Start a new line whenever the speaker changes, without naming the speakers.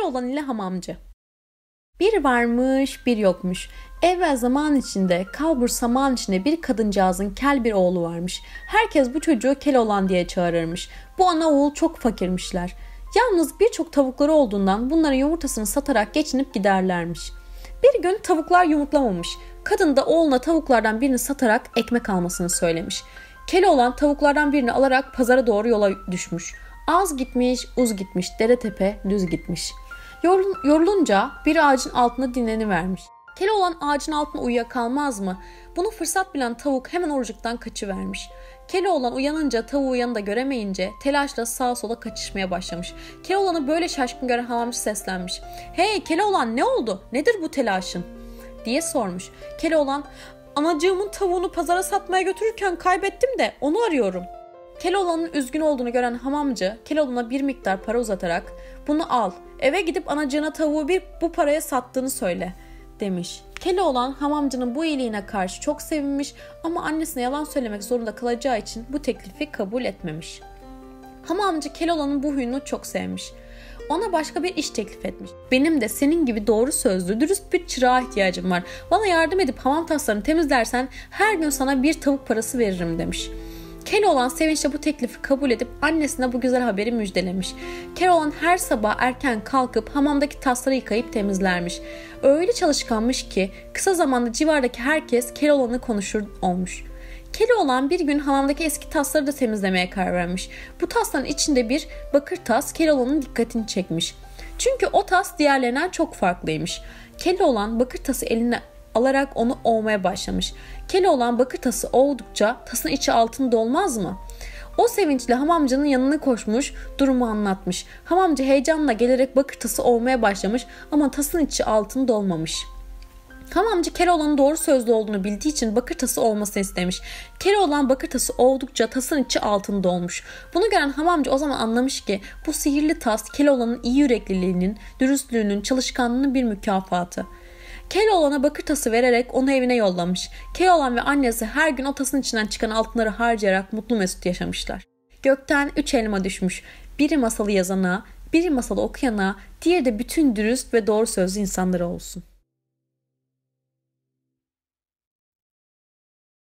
Keloğlan ile hamamcı. Bir varmış bir yokmuş. Evvel zaman içinde, kalbur saman içinde bir kadıncağızın kel bir oğlu varmış. Herkes bu çocuğu Keloğlan diye çağırırmış. Bu ana oğul çok fakirmişler. Yalnız birçok tavukları olduğundan bunların yumurtasını satarak geçinip giderlermiş. Bir gün tavuklar yumurtlamamış. Kadın da oğluna tavuklardan birini satarak ekmek almasını söylemiş. Keloğlan tavuklardan birini alarak pazara doğru yola düşmüş. Az gitmiş, uz gitmiş, dere tepe düz gitmiş. Yorulunca bir ağacın altında dinlenivermiş. Keloğlan ağacın altında uyuyakalmaz mı? Bunu fırsat bilen tavuk hemen oracıktan kaçıvermiş. Keloğlan uyanınca tavuğu yanında göremeyince telaşla sağa sola kaçışmaya başlamış. Keloğlan'ı böyle şaşkın gören hamamcı seslenmiş. Hey Keloğlan ne oldu? Nedir bu telaşın? diye sormuş. Keloğlan anacığımın tavuğunu pazara satmaya götürürken kaybettim de onu arıyorum. Keloğlan'ın üzgün olduğunu gören hamamcı Keloğlan'a bir miktar para uzatarak bunu al eve gidip anacığına tavuğu bir bu paraya sattığını söyle demiş. Keloğlan hamamcının bu iyiliğine karşı çok sevinmiş ama annesine yalan söylemek zorunda kalacağı için bu teklifi kabul etmemiş. Hamamcı Keloğlan'ın bu huyunu çok sevmiş. Ona başka bir iş teklif etmiş. Benim de senin gibi doğru sözlü, dürüst bir çırağa ihtiyacım var. Bana yardım edip hamam taslarını temizlersen her gün sana bir tavuk parası veririm demiş. Keloğlan sevinçle bu teklifi kabul edip annesine bu güzel haberi müjdelemiş. Keloğlan her sabah erken kalkıp hamamdaki tasları yıkayıp temizlermiş. Öyle çalışkanmış ki kısa zamanda civardaki herkes Keloğlan'ı konuşur olmuş. Keloğlan bir gün hamamdaki eski tasları da temizlemeye karar vermiş. Bu tasların içinde bir bakır tas Keloğlan'ın dikkatini çekmiş. Çünkü o tas diğerlerinden çok farklıymış. Keloğlan bakır tası eline alarak onu ovmaya başlamış. Keloğlan bakır tası oldukça tasın içi altın dolmaz mı? O sevinçle hamamcının yanına koşmuş, durumu anlatmış. Hamamcı heyecanla gelerek bakır tası ovmaya başlamış ama tasın içi altın dolmamış.'' Hamamcı Keloğlan'ın doğru sözlü olduğunu bildiği için bakır tası olmasını istemiş. Keloğlan bakır tası oldukça tasın içi altın dolmuş. Bunu gören hamamcı o zaman anlamış ki bu sihirli tas Keloğlan'ın iyi yürekliliğinin, dürüstlüğünün, çalışkanlığının bir mükafatı. Keloğlan'a bakır tası vererek onu evine yollamış. Keloğlan ve annesi her gün o tasın içinden çıkan altınları harcayarak mutlu mesut yaşamışlar. Gökten üç elma düşmüş. Biri masalı yazana, biri masalı okuyana, diğeri de bütün dürüst ve doğru sözlü insanlara olsun.